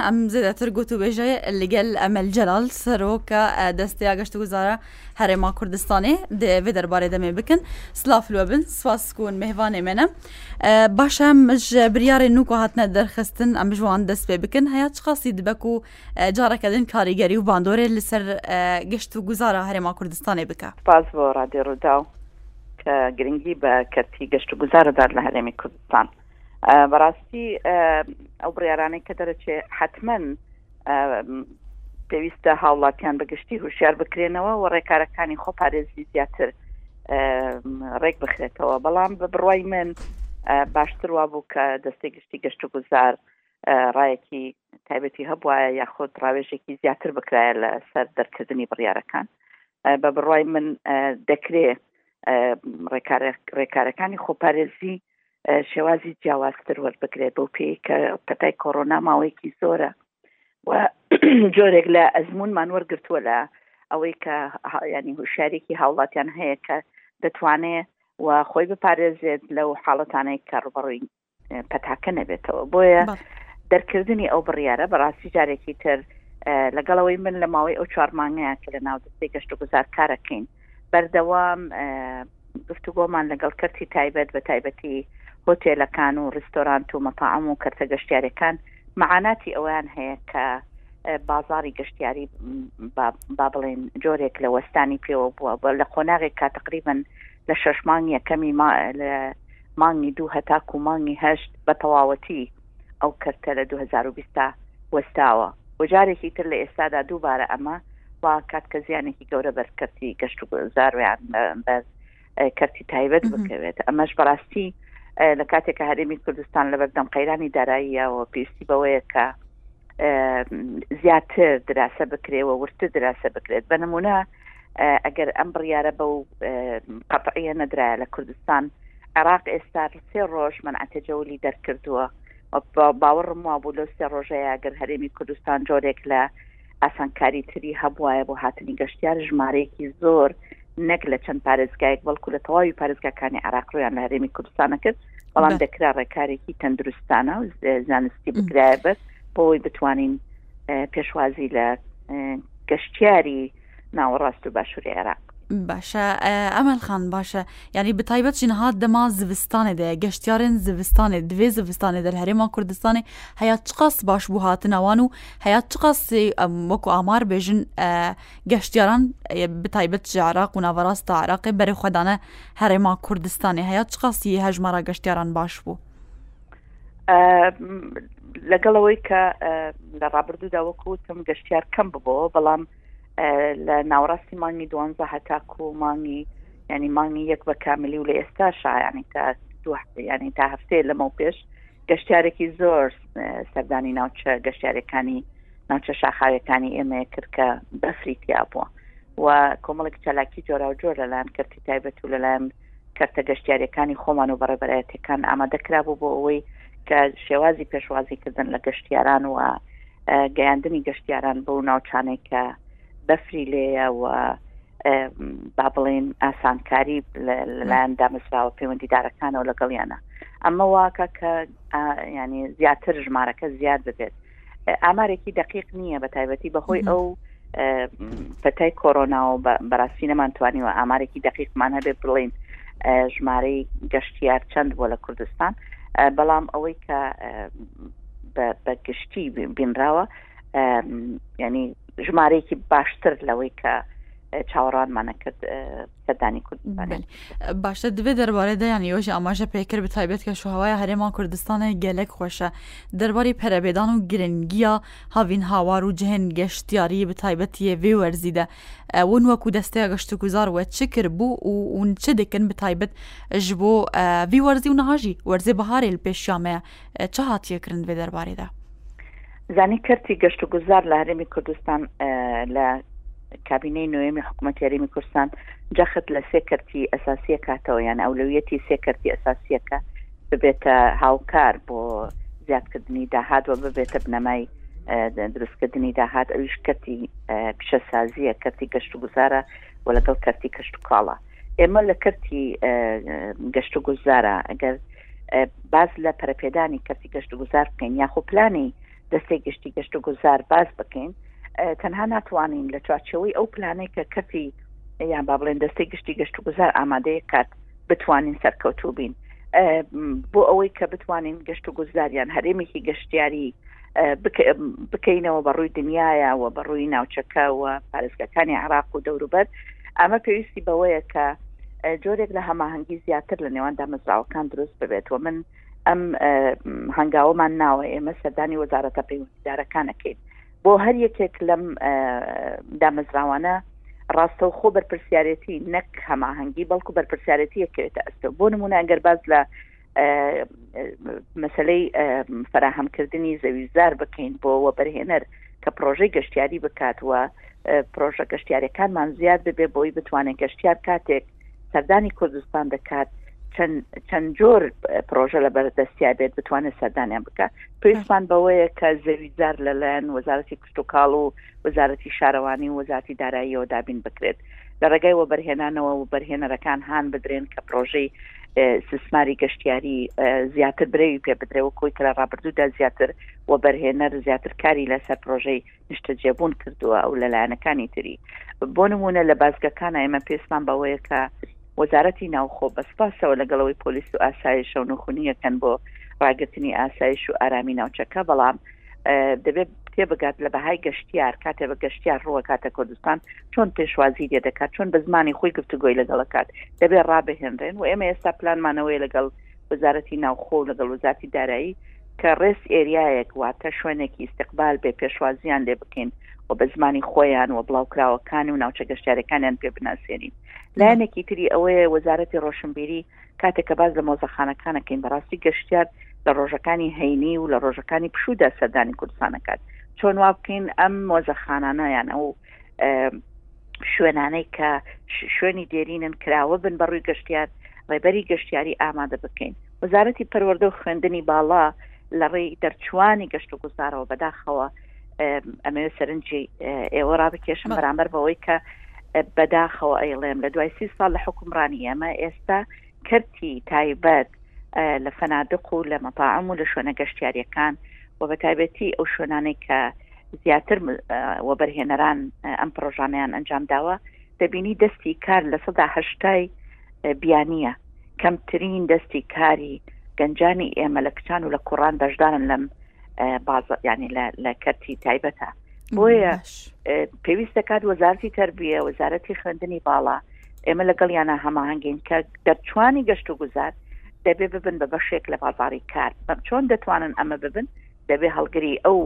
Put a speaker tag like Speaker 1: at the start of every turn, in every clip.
Speaker 1: ئەم زیاتر گوتوبێژەیە لەگەل ئەمەل جەلال سەرۆکە دەستەیە گەشت گوزارە هەرێما کوردستانێ دەیەوێ دەربارەی دەمێ بکەن سلاف لوە بن سواس کوون مهوانێ منە باشە مژ بریارێ نوکۆ هاتنە دەرخستن ئەم ژوان دەست پێ بکەن هەیە چقاسی دبەک و جارەکەدن کاریگەری و باندۆرێ لەسەر گەشت و گوزارە هەرێما کوردستانێ بکە
Speaker 2: پاس بۆ ڕادێ ڕووداو کە گرنگی بە کەرتی گەشت و گوزارە داد لە هەرێمی کوردستان بەڕاستی ئەو بڕارانەی کە دەرەچێ حتمما پێویستە هاوڵاتیان بەگشتی هوشیار بکرێنەوە و ڕێکارەکانی خۆ پارێزی زیاتر ڕێک بخرێتەوە بەڵام بە بڕای من باشتر وا بوو کە دەستی گشتی گەشت و گوزار ڕایەکی تایبەتی هەبوایە یاخود ڕاوێژێکی زیاتر بکرایە لە سەر دەرکردنی بڕیارەکان بە بڕای من دەکرێ ڕێکارەکانی خۆپارێزی شێوازی جیاوازتر وەربگرێت بۆ پێی کە پەتای کۆرۆنا ماوەیەکی زۆرە و جۆرێک لە ئەزمونمان وەرگتووە لە ئەوەی کە ینی هوشارێکی هاوڵاتیان هەیە کە دەتوانێت و خۆی بپارێزێت لەو حاڵەتانەی کە ڕوبڕووی پەتاکە نەبێتەوە بۆیە دەرکردنی ئەو بڕیارە بەڕاستی جارێکی تر لەگەڵەوەی من لە ماوەی ئەو چوار مانگەیە کە لە ناو دەستی گەشت و گوزار کارەکەین بەردەوام گفتوگۆمان لەگەڵ کەرتی تایبەت بە تایبەتی هۆتێلەکان و ڕستۆرانت و مەتاعم و کەرتە گەشتارەکان معاناتی ئەویان هەیە کە بازاری گەشتیاری با بڵێن جۆرێک لە وەستانی پێوە بووە بە لە قۆناغێک کا تقریبن لە شەش مانگ یەکەمی لە مانگی دوو هەتاکو مانگی هەشت بە تەواوەتی ئەو کەرتە لە دوو هەزار و بیست دا وەستاوە و جارێکی تر لە ئێستادا دووبارە ئەمە واکات کە زیانێکی گەورە بەر کەرتی گەشت و گوزارویان بەر کەرتی تایبەت بکەوێت ئەمەش بەڕاستی لە کاتێکە هەرێمی کوردستان لە بەردەم قەیرانی داراییەوە پێویستی بەوەیە کە زیاتر دراسە بکرێەوە ورتر دراسە بکرێت بە نمونە ئەگەر ئەم بڕیارە بە و قەتعە نەدرایە لە کوردستان عێراق ئێستا سێ ڕۆژ منعتەجەولی دەرکردووە باوەڕم وا بوو لەو سێ ڕۆژەیە گەر هەرێمی کوردستان جۆرێک لە ئاسانکاری تری هەبواە بۆ هاتنی گەشتیار ژمارەیەکی زۆر نەک لە چەند پارێزگایك بەڵکو لە تەواوی پارێزگاکانی عراق ڕویان لە هەرێمی کوردستانە کرد بەڵام دەکرا ڕێکارێکی تەندروستانە و زانستی بکرایە بەس بۆی بتوانین پێشوازی لە گەشتیاری ناوەڕاست و باشووری عێراق
Speaker 1: باشە ئەمەل خان باشە یعنی بتایبەت جنها دەما زستانێ دەیە گەشتیارن زستانێ دوێ زستانێ دەر هەرێما کوردستانی هەیە چقاس باش بوو هاتنەوان و هەیە چقاس وەکو ئامار بێژن گەشتیاران بتایبەت عراق و ناوەڕاست تا عراقی بەرە خۆدانە هەرێما کوردستانی هەیە چقاسی هەژمارا گەشتیاران باش بوو.
Speaker 2: لەگەڵەوەی کە لە ڕابردوودا وەکوتم گەشتیار کەم ببەوە بەڵام لە ناوەڕاستی مانگی دوانزە هەتاکو و مانگی ینی مانگی یەک بە کاملی و لە ئێستا شایانی تا ینی تا هەفتێ لەمە پێش گەشتارێکی زۆر سەردانی ناوچە گەشتارەکانی ناوچە شاخاوەکانی ئێمە کرد کە بەفری تیا بووە و کۆمەڵێک چالاکی جۆرا و جۆر لەلایەن کەرتی تایبەت و لەلایەن کەرتە گەشتیاریەکانی خۆمان و بەڕێبەرایەتەکان ئامادە کرابوو بۆ ئەوەی کە شێوازی پێشوازی کردن لە گەشتیاران و گەیاندنی گەشتیاران بۆ ناوچانێک کە بەفری لێە و با بڵێن ئاسانکاری لەلایەن دامەزراوە پەیوەندیدارەکانەوە لەگەڵیانە ئەمە واکە کە ینی زیاتر ژمارەکە زیاد ببێت ئامارێکی دقیق نییە بە تایبەتی بەهۆی ئەو پەتای کۆرۆناوە بەڕاستی نەمان توانیوە ئامارێکی دقیقمان هەبێت بڵین ژمارەی گەشتیار چەند بۆ لە کوردستان بەڵام ئەوەی کە بە گشتی بینراوە ینی ژمارەیەکی باشتر لەوەی کە چاوەڕوانمانە کرد سەردانی کوردستان
Speaker 1: باشە دبێ دەربارەی دەیان یۆژە ئاماژە پێکرد بە تایبێت کە شوهوای هەرێمان کوردستانی گەلک خۆشە دەرباری پەرەبێدان و گرنگیە هاوین هاوار و جهێن گەشتیاری بە تایبەتیە وێ وەرزیدە ون وەکو دەستەیە گەشت و گوزار وە چ کرد بوو و اون چ دکن بە تایبەت ji بۆ وی وەرزی و نهاژی وەرزێ بەهارێل پێشامەیە چ هاتیە کرن بێ دەربارەدا
Speaker 2: زانی کەرتی گەشت و گوزار لە هەرێمی کوردستان لە کابینەی نوێمی حکوومەت یاریمی کوردستان جەخت لە سێ کەرتی ئەساسیە کاتەوە یان ئەولویەتی سێ کەرتی ئەساسیەکە ببێتە هاوکار بۆ زیادکردنی داهات و ببێتە بنەمای دروستکردنی داهات ئەویش کەتی پیشەسازیە کەتی گەشت و گوزارە و لەگەڵ کەتی کەشت و کاڵە ئێمە لە کەتی گەشت و گوزارە ئەگەر باز لە پەرپێدانی کەرتی گەشت و گوزار بکەین یاخۆ پلانی دەستەی گشتی گەشت و گوزار باز بکەین تەنها ناتوانین لە چوارچەوەی ئەو پلانێک کە کەرتی یان با بڵێن دەستەی گشتی گەشت و گوزار ئامادەیە کات بتوانین سەرکەوتوو بین بۆ ئەوەی کە بتوانین گەشت و گوزاریان هەرێمێکی گەشتیاری بکەینەوە بە ڕووی دنیاە و بە ڕووی ناوچەکە و پارێزگەکانی عراق و دەوروبەر ئەمە پێویستی بەوەیە کە جۆرێک لە هەماهەنگی زیاتر لە نێوان دامەزراوەکان دروست ببێت و من ئەم هەنگاوەمان ناوە ئێمە سەردانی وەزارەتە پەیوەندیدارەکانەکەین بۆ هەر یەکێک لەم دامەزراوانە ڕاستە و خۆ بەرپرسیارەتی نەک هەماهەنگی بەڵکو بەرپرسیارەتی یەکەوێتە ئەستۆ بۆ نمونە ئەگەر باز لە مەسلەی فراهەمکردنی زەویزار بکەین بۆ وەبەرهێنەر کە پرۆژەی گەشتیاری بکاتوە پرۆژە گەشتارەکانمان زیاد ببێ بۆی بتوانێت گەشتار کاتێک سەردانی کوردستان دەکات چەند جۆر پرۆژە لە بەردەستیا بێت بتوانێت سەردانیان بکە پێستان بەوەیە کە زەویزار لەلایەن وەزارەتی کشتوکاڵ و وەزارەتی شارەوانی و وەزارەتی داراییەوە دابین بکرێت لە ڕێگای وەبەرهێنانەوە وەبەرهێنەرەکان هان بدرێن کە پرۆژەی سسماری گەشتیاری زیاتر برەوی پێ بدرێ و کۆی کە لە ڕابردوودا زیاتر وەبەرهێنەر زیاتر کاری لەسەر پرۆژەی نیشتەجێبوون کردووە ئەو لەلایەنەکانی تری بۆ نمونە لە بازگەکان ئێمە پێسمان بەوەیە کە وەزارەتی ناوخۆ بە سپاسەوە لەگەڵەوەی پۆلیس و ئاسایشە و نوخونیەکەن بۆ ڕاگرتنی ئاسایش و ئارامی ناوچەکە بەڵام دەبێت تێبگات لە بەهای گەشتیار کاتێ بە گەشتیار ڕووە کاتە کوردستان چۆن پێشوازی لێ دەکات چۆن بە زمانی خۆی گفتوگۆی لەگەڵکات دەبێت ڕابهێنرێن و ئێمە ئێستا پلانمانەوەی لەگەڵ وەزارەتی ناوخۆ و لەگەڵ وزاتی دارایی کە ڕێز ئێریایەک واتە شوێنێکی استقبال بێ پێشوازیان لێ بکەین و بە زمانی خۆیان و بڵاوکراوەکان و ناوچە گەشتارەکانیان پێ بناسیێنین لایەنێکی تری ئەوەیە وەزارەتی ڕۆشنبیری کاتێک کە باس لە مۆزەخانەکان ئەکەین بەڕاستی گەشتیار لە ڕۆژەکانی هەینی و لە ڕۆژەکانی پشوودا سەردانی کوردستان ئەکات چۆن وا بکەین ئەم مۆزەخانانە یان ئەو شوێنانەی کە شوێنی دێرینن کراوە بن بەڕووی گەشتیار ڕێبەری گەشتیاری ئامادە بکەین وەزارەتی پەروەردە و خوێندنی باڵا لە ڕێی دەرچوانی گەشت و گوزارەوە بەداخەوە ئەمەوێت سەرنجی ئێوە ڕابکێشم بەرامبەر بەوەی کە بەداخەوە ئەیڵێم لە دوای سی ساڵ لە حکومڕانی ئێمە ئێستا کەرتی تایبەت لە فەنادق و لە مەتاعم و لە شوێنە گەشتیاریەکان و بە تایبەتی ئەو شوێنانەی کە زیاتر وەبەرهێنەران ئەم پرۆژانیان ئەنجام داوە دەبینی دەستی کار لە سەدا هەشتای بیانیە کەمترین دەستی کاری گەنجانی ئێمە لە کچان و لە کوڕان بەشدارن لەم باز ینی لە کەرتی تایبەتە بۆیە پێویست دەکات وەزارتی تربیە وەزارەتی خوێندنی باڵا ئێمە لەگەڵیانە هەماهنگین کە دەرچوانی گەشت و گوزار دەبێ ببن بە بەشێک لە بازاری کار بەم چۆن دەتوانن ئەمە ببن دەبێ هەڵگری ئەو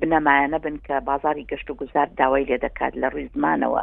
Speaker 2: بنەمایانە بن کە بازاری گەشت و گوزار داوای لێ دەکات لە
Speaker 1: ڕیزمانەوە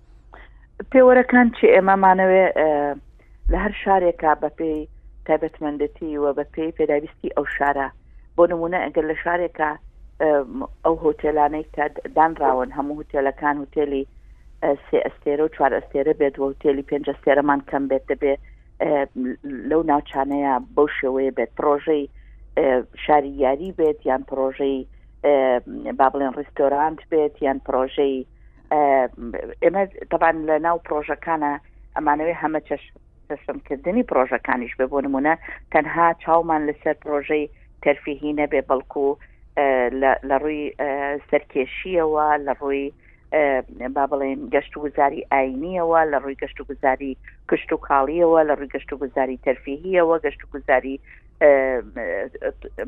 Speaker 2: پێوەرەکان چی ئێمە مانەوێ لە هەر شارێکە بەپێی تایبەتمەندەتی و بە پێی پێداویستی ئەو شارە بۆ نمونە ئەگەر لە شارێکە ئەو هۆتێلانەی کە دانراون هەموو هوتێلەکان هوتێلی سێ ئەستێرە و چوار ئەستێرە بێت و هوتێلی پێنج ئەستێرەمان کەم بێت دەبێ لەو ناوچانەیە بەو شێوەیە بێت پرۆژەی شاری یاری بێت یان پرۆژەی با بڵێن ڕستۆرانت بێت یان پرۆژەی ئێمە تەبان لە ناو پرۆژەکانە ئەمانەوەی هەمە چەش سەسمکردنی پرۆژەکانیش بێ بۆ نمونە تەنها چاومان لەسەر پرۆژەی تەرفیهی نەبێ بەڵکو لە ڕووی سەرکێشیەوە لە ڕووی با بڵێن گەشت و گوزاری ئاینیەوە لە ڕووی گەشت و گوزاری کشت و کاڵیەوە لە ڕووی گەشت و گوزاری تەرفیهیەوە گەشت و گوزاری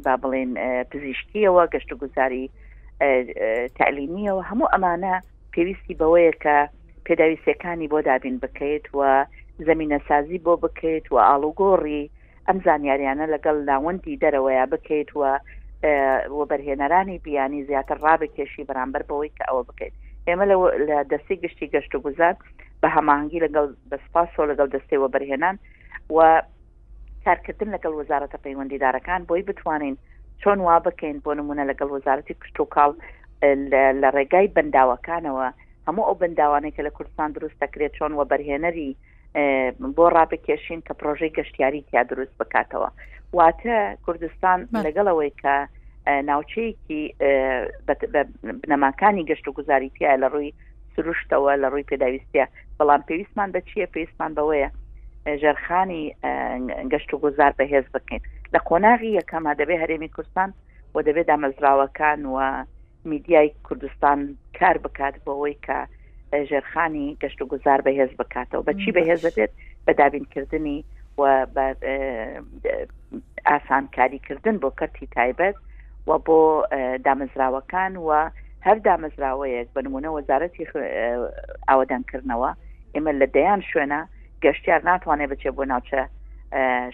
Speaker 2: با بڵێن پزیشکیەوە گەشت و گوزاری تعلیمیەوە هەموو ئەمانە پێویستی بەوەیە کە پێداویستەکانی بۆ دابین بکەیت و زمینە سازی بۆ بکەیت و ئاڵوگۆڕی ئەم زانیاریانە لەگەڵ لاوەندی دەرەوەیە بکەیت و وەبەرهێنەرانی بیانی زیاتر ڕابکێشی بەرامبەر بەوەی کە ئەوە بکەیت ئێمە لە دەستی گشتی گەشت و گوزار بە هەماهنگگی لەگەڵ بەسپاسەوە لەگەڵ دەستەوە بەرهێنان و کارکردن لەگەڵ وەزارەتە پەیوەندیدارەکان بۆی بتوانین چۆن وا بکەین بۆ نمونە لەگەڵ وەزارەتی کشتوکاڵ لە ڕێگای بەنداوەکانەوە هەموو ئەو بەنداوانەی کە لە کوردستان دروست دەکرێت چۆن وە بەرهێنەری بۆ ڕاپکێشین کە پرۆژەی گەشتیاری تیا دروست بکاتەوە واتە کوردستان لەگەڵەوەی کە ناوچەیەکی بنەماکانی گەشت و گوزاری تیا لە ڕووی سروشتەوە لە ڕووی پێداویستە بەڵام پێویستمان بە چییە پێویستمان بەوەیە ژێرخانی گەشت و گوزار بەهێز بکەین لە قۆناغی یەکەمە دەبێ هەرێمی کوردستان و دەبێت دامەزراوەکان و میدیای کوردستان کار بکات بۆەوەی کە ژێرخانی گەشت و گوزار بەهێز بکاتەوە بەچی بەهێز دەبێت بە دابینکردنی و ئاسانکاریکردن بۆ کەرتی تایبەت و بۆ دامەزراوەکان و هەر دامەزراوەیەک بە نمونە وەزارەتی ئاوەدانکردنەوە ئێمە لە دەیان شوێنە گەشتیار ناتوانێت بچێت بۆ ناوچە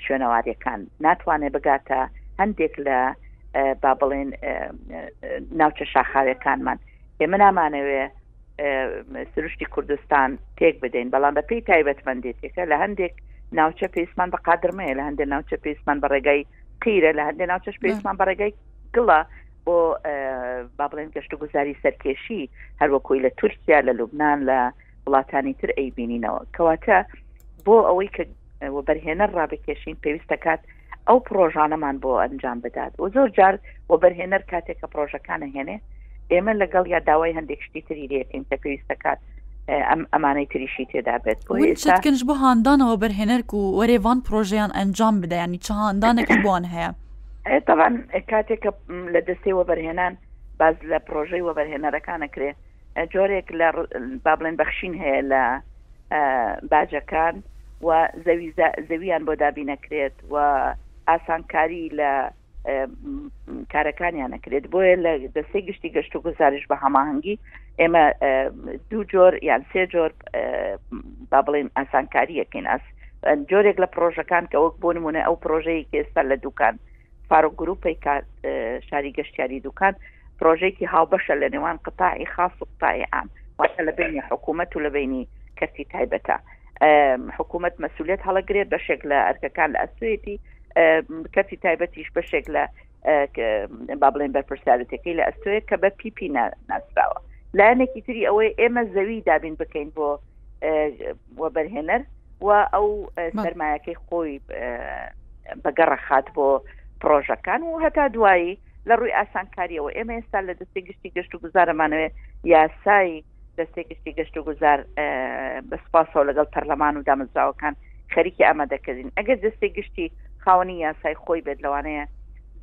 Speaker 2: شوێنەواریەکان ناتوانێت بگاتە هەندێک لە با بڵێن ناوچە شاخاوەکانمان ئێمە نامانەوێ سروشتی کوردستان تێک بدەین بەڵام بە پێی تایبەتمەندێتێکە لە هەندێک ناوچە پێسمان بە قادرمەیە لە هەندێک ناوچە پێسمان بە ڕێگای قیرە لە هەندێک ناوچەش پێسمان بە ڕێگای گڵە بۆ با بڵێن گەشتوگوزاری سەرکێشی هەروەکۆی لە تورکیا لە لوبناان لە وڵاتانی تر ئەی بینینەوە کەواتە بۆ ئەوەی کە وەبەرهێنە ڕابکێشین پێویستەکات ئەو پرۆژانەمان بۆ ئەنجام بدات و زۆر جار وەبەرهێنەر کاتێک کە پرۆژەکانە هێنێ ئێمە لەگەڵ یا داوای هەندێک شتی تری دێتین کە پێویستەکات ئەم ئەمانەی تریشی تێدا بێت
Speaker 1: گەنج بۆ هاندانەوە بەرهێنەر و وەرێوان پرۆژیان ئەنجام بدەیانی چ هاندانێکی بۆن هەیە.
Speaker 2: تەبان کاتێک کە لە دەستەی وەبەرهێنان باز لە پرۆژەی وەبەرهێنەرەکانە کرێ جۆرێک لە بابلێن بەخشین هەیە لە باجەکان و زەوی زەویان بۆ دابی نەکرێت و ئاسانکاری لە کارەکانیان نەکرێت بۆیە لە دەستی گشتی گەشت و گوزارش بە هەماهنگگی ئێمە دوو جۆر یان سێ جۆر با بڵێن ئاسانکاریەکەین ئاس جۆرێک لە پرۆژەکان کە وەک بۆ نمونە ئەو پرۆژەیە کە ئێستا لە دوکان فارۆ گروپی کات شاری گەشتیاری دوکان پرۆژێکی هاوبەشە لە نێوان قتاعی خاص و قتاعی عام واتە لە بینی حکوومەت و لە بینی کەسی تایبەتە حکوومەت مەسوولێت هەڵەگرێ بەشێک لە ئەرکەکان لە ئەسوێتی کەسی تایبەتیش بەشێک لە با بڵێن بەرپرسیارەتەکەی لە ئەستۆیە کە بە پیپی ناسراوە لایەنێکی تری ئەوەی ئێمە زەوی دابین بکەین بۆ وەبەرهێنەر و ئەو سەرمایەکەی خۆی بەگەڕەخات بۆ پرۆژەکان و هەتا دوایی لە ڕووی ئاسانکاریەوە ئێمە ئێستا لە دەستی گشتی گەشت و گوزارەمانەوەێت یاسای دەستی گشتی گەشت و گوزار بەسپاسەوە لەگەڵ پەرلەمان و دامەزراوەکان خەریکی ئامادەکردین ئەگەر دەستی گشتی خاوەنی یاسای خۆی بێت لەوانەیە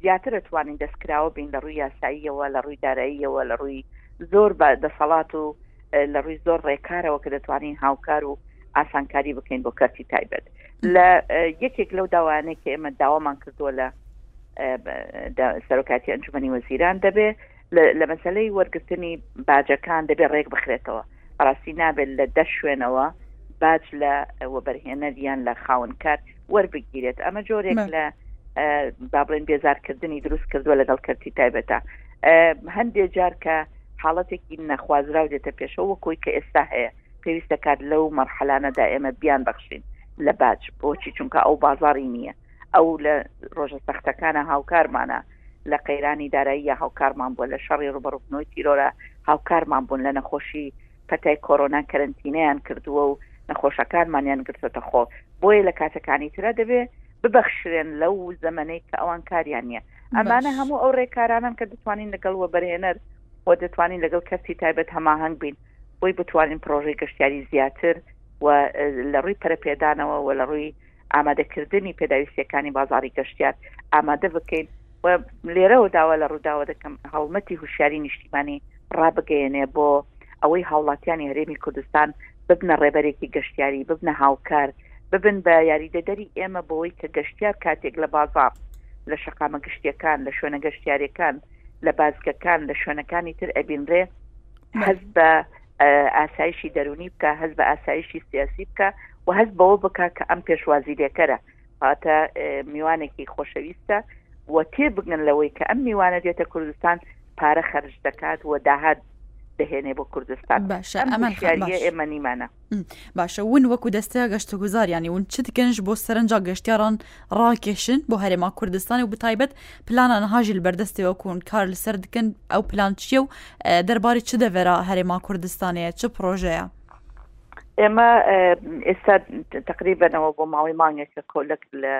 Speaker 2: زیاتر ئەتوانین دەستکراوە بین لە ڕووی یاساییەوە لە ڕووی داراییەوە لە ڕووی زۆر بە دەسەڵات و لە ڕووی زۆر ڕێکارەوە کە دەتوانین هاوکار و ئاسانکاری بکەین بۆ کەرتی تایبەت لە یەکێک لەو داوانێک کە ئێمە داوامان کردووە لە سەرۆکاتی ئەنجومی وەزیران دەبێ لە مەسلەی وەرگرتنی باجەکان دەبێ ڕێک بخرێتەوە ڕاستی نابێت لە دە شوێنەوە باج لە وەبەرهێنەر یان لە خاونکار وەربگیرێت ئەمە جۆرێک لە بابڵێن بێزارکردنی دروست کردووە لەگەڵ کەرتی تایبەتە هەندێک جار کە حاڵەتێکی نەخوازراو دێتە پێشەوە وەکۆی کە ئێستا هەیە پێویست دەکات لەو مەرحەلانەدا ئێمە بیان بەخشین لە باج بۆچی چونکە ئەو بازاری نییە ئەو لە ڕۆژە سەختەکانە هاوکارمانە لە قەیرانی دارایی یا هاوکارمان بووە لە شەڕی ڕوبەڕوبنەوەی تیرۆرە هاوکارمان بوون لە نەخۆشی پەتای کۆرۆنا کەرنتینیان کردووە و نەخۆشەکانمانیان گرتوتە خۆ بۆیە لە کاتەکانی تررا دەبێ ببەخشرێن لەو زەمەەی کە ئەوان کاریان نیە ئەمانە هەموو ئەو ڕێکارانن کە دەتوانین لەگەڵ وەبەرهێنەر و دەتوانین لەگەڵ کەرتی تایبەت هەماهنگ بین بۆی بتوانین پرۆژەی گەشتیاری زیاتر و لە ڕووی پەرەپێدانەوە و لە ڕووی ئامادەکردنی پێداویستیەکانی بازاری گەشتیار ئامادە بکەین و لێرەوە داوا لە ڕووداوە دەکەم هەڵمەتی هوشیاری نیشتیمانی ڕابگەیەنێ بۆ ئەوەی هاوڵاتیانی هەرێمی کوردستان ببنە ڕێبەرێکی گەشتیاری ببنە هاوکار ببن بە یاریدەدەری ئێمە بۆوەی کە گەشتیار کاتێک لە بازاڕ، لە شەقامە گشتیەکان، لە شوێنە گەشتیارێکان، لە بازگەکان، لە شوێنەکانی تر ئەبینرێ هەست بە ئاسایشی دەرونی بکە، هەست بە ئاسایشی سیاسی بکە و هەست بەوە بکە کە ئەم پێشوازی لێکەرە هاتە میوانێکی خۆشەویستە و تێ بگن لەوەی کە ئەم میوانە دێتە کوردستان پارە خەرج دەکات و داهات دەهێنێ بۆ کوردستان
Speaker 1: باشە ئەمە
Speaker 2: ئێمە نیمانە
Speaker 1: باشە ون وەکو دەستە گەشتەگوزاریانی ون چت گەنج بۆ سەرنجا گەشتیاران ڕاکێشن بۆ هەرێما کوردستانی و بتایبەت پلانان هاژیل بەردەستەوە کوون کار لەسەر دکن ئەو پلان چییە و دەرباری چ دەڤێرا هەرێما کوردستانەیە چ پرۆژەیە
Speaker 2: ئێمە ئێستا تقریبەنەوە بۆ ماوەی مانگێکە کۆلک لە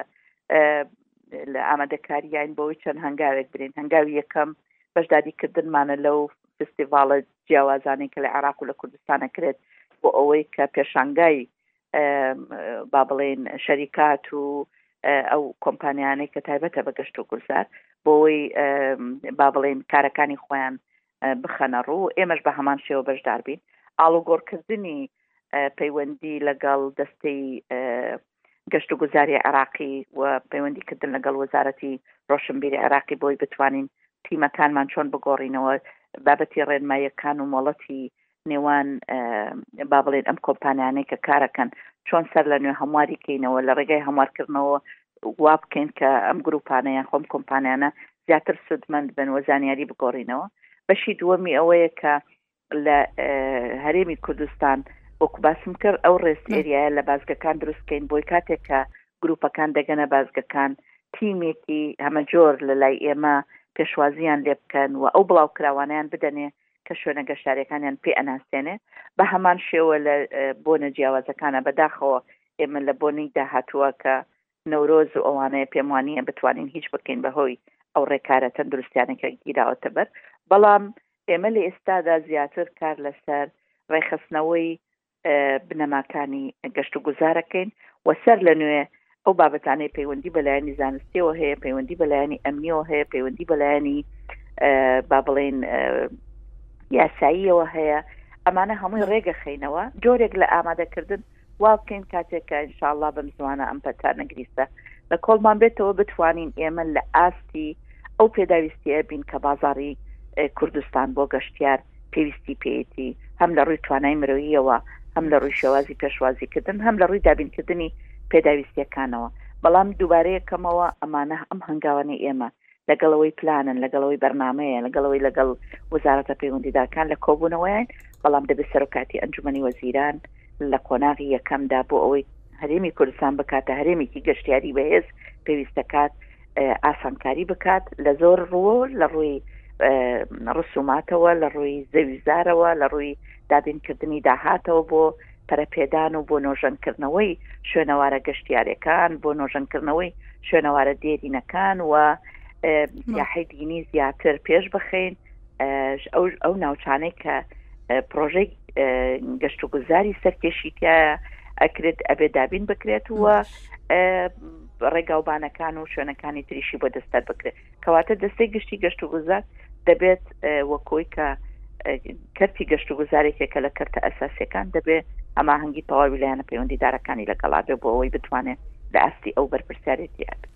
Speaker 2: لە ئامادەکاریین بۆی چەند هەنگاوێک برین هەنگاوی یەکەم بەشداریکردنمانە لەو فستیڤالە جیاوازانەی کە لە عێراق و لە کوردستانە کرێت بۆ ئەوەی کە پێشانگای با بڵێن شەریکات و ئەو کۆمپانیانەی کە تایبەتە بە گەشت و گوزار بۆەوەی با بڵێن کارەکانی خۆیان بخەنە ڕوو ئێمەش بە هەمان شێوە بەشدار بین ئاڵوگۆڕکردنی پەیوەندی لەگەڵ دەستەی گەشتوگوزاری عێراقی و پەیوەندی کردن لەگەڵ وەزارەتی ڕۆشنبیری عێراقی بۆی بتوانین تیمەکانمان چۆن بگۆڕینەوە بابەتی ڕێنماییەکان و مۆڵەتی نێوان با بڵێن ئەم کۆمپانیانەی کە کارەکەن چۆن سەر لە نوێ هەمواری کەینەوە لە ڕێگای هەموارکردنەوە وا بکەین کە ئەم گروپانە یان خۆم کۆمپانیانە زیاتر سوودمەند بن و زانیاری بگۆڕینەوە بەشی دووەمی ئەوەیە کە لە هەرێمی کوردستان وەکو باسم کرد ئەو ڕێست ئێریایە لە بازگەکان دروستکەین بۆی کاتێک کە گروپەکان دەگەنە بازگەکان تیمێکی هەمە جۆر لە لای ئێمە پێشوازیان لێ بکەن و ئەو بڵاو کراوانیان بدەنێ کە شوێنە گەشتارەکانیان پێ ئەناسێنێ بە هەمان شێوە لە بۆنە جیاوازەکانە بەداخەوە ئێمە لە بۆنەی داهاتووە کە نەورۆز و ئەوانەیە پێم وانییە بتوانین هیچ بکەین بەهۆی ئەو ڕێکارە تەندروستیانەی کە گیراوەتەبەر بەڵام ئێمە لە ئێستادا زیاتر کار لەسەر ڕێکخستنەوەی بنەماکانی گەشت و گوزارەکەین و سەر لە نوێ ئەو بابەتانەی پەیوەندی بەلایەنی زانستیەوە هەیە پەیوەندی بەلایەنی ئەمنیەوە هەیە پەیوەندی بەلایەنی با بڵێن یاساییەوە هەیە ئەمانە هەمووی ڕێگە خینەوە جۆرێک لە ئامادەکردن وا بکەین کاتێک کە ان شاء اللە بەم زوانە ئەم پەتانە گریسە لە کۆڵمان بێتەوە بتوانین ئێمە لە ئاستی ئەو پێداویستیە بین کە بازاری کوردستان بۆ گەشتیار پێویستی پێیەتی هەم لە ڕووی توانای مرۆییەوە هەم لە ڕووی شێوازی پێشوازیکردن هەم لە ڕووی دابینکردنی پێداویستیەکانەوە بەڵام دووبارەیەکەمەوە ئەمانە ئەم هەنگاوانەی ئێمە لەگەڵ ئەوەی پلانن لەگەڵ ئەوەی بەرنمەیە لەگەڵ ئەوەی لەگەڵ وەزارەتە پەیوەندیداکان لە کۆبوونەوەیان بەڵام دەبێت سەرۆکاتی ئەنجومی وەزیران لە قۆناغی یەکەمدا بۆ ئەوەی هەرێمی کوردستان بکاتە هەرێمێکی گەشتیاری بەهێز پێویستەکات ئاسانکاری بکات لە زۆر ڕووە لە ڕووی ڕسوماتەوە لە ڕووی زەویزارەوە لە ڕووی دابینکردنی داهاتەوە بۆ پەرەپێدان و بۆ نۆژەنکردنەوەی شوێنەوارە گەشتیارەکان، بۆ نۆژەنکردنەوەی شوێنەوارە دێرینەکان و سیاحی دینی زیاتر پێش بخەین ئەو ناوچانەی کە پرۆژەی گەشت و گوزاری سەرکێشیتە ئەکرێت ئەبێ دابین بکرێت وە ڕێگاوبانەکان و شوێنەکانی تریشی بۆ دەستەر بکرێت کەواتە دەستەی گشتی گەشت و گوزار دەبێت وە کۆی کە کەرتی گەشت و گوزارێکێک کە لە کەرتە ئەساسیەکان دەبێت ئەماهنگگی تەواوی لایەنە پەیوەندیدارەکانی لەگەڵا بێ بۆ ئەوەی بتوانێت لە ئاستی ئەو بەرپرسیارێتی ئەبێت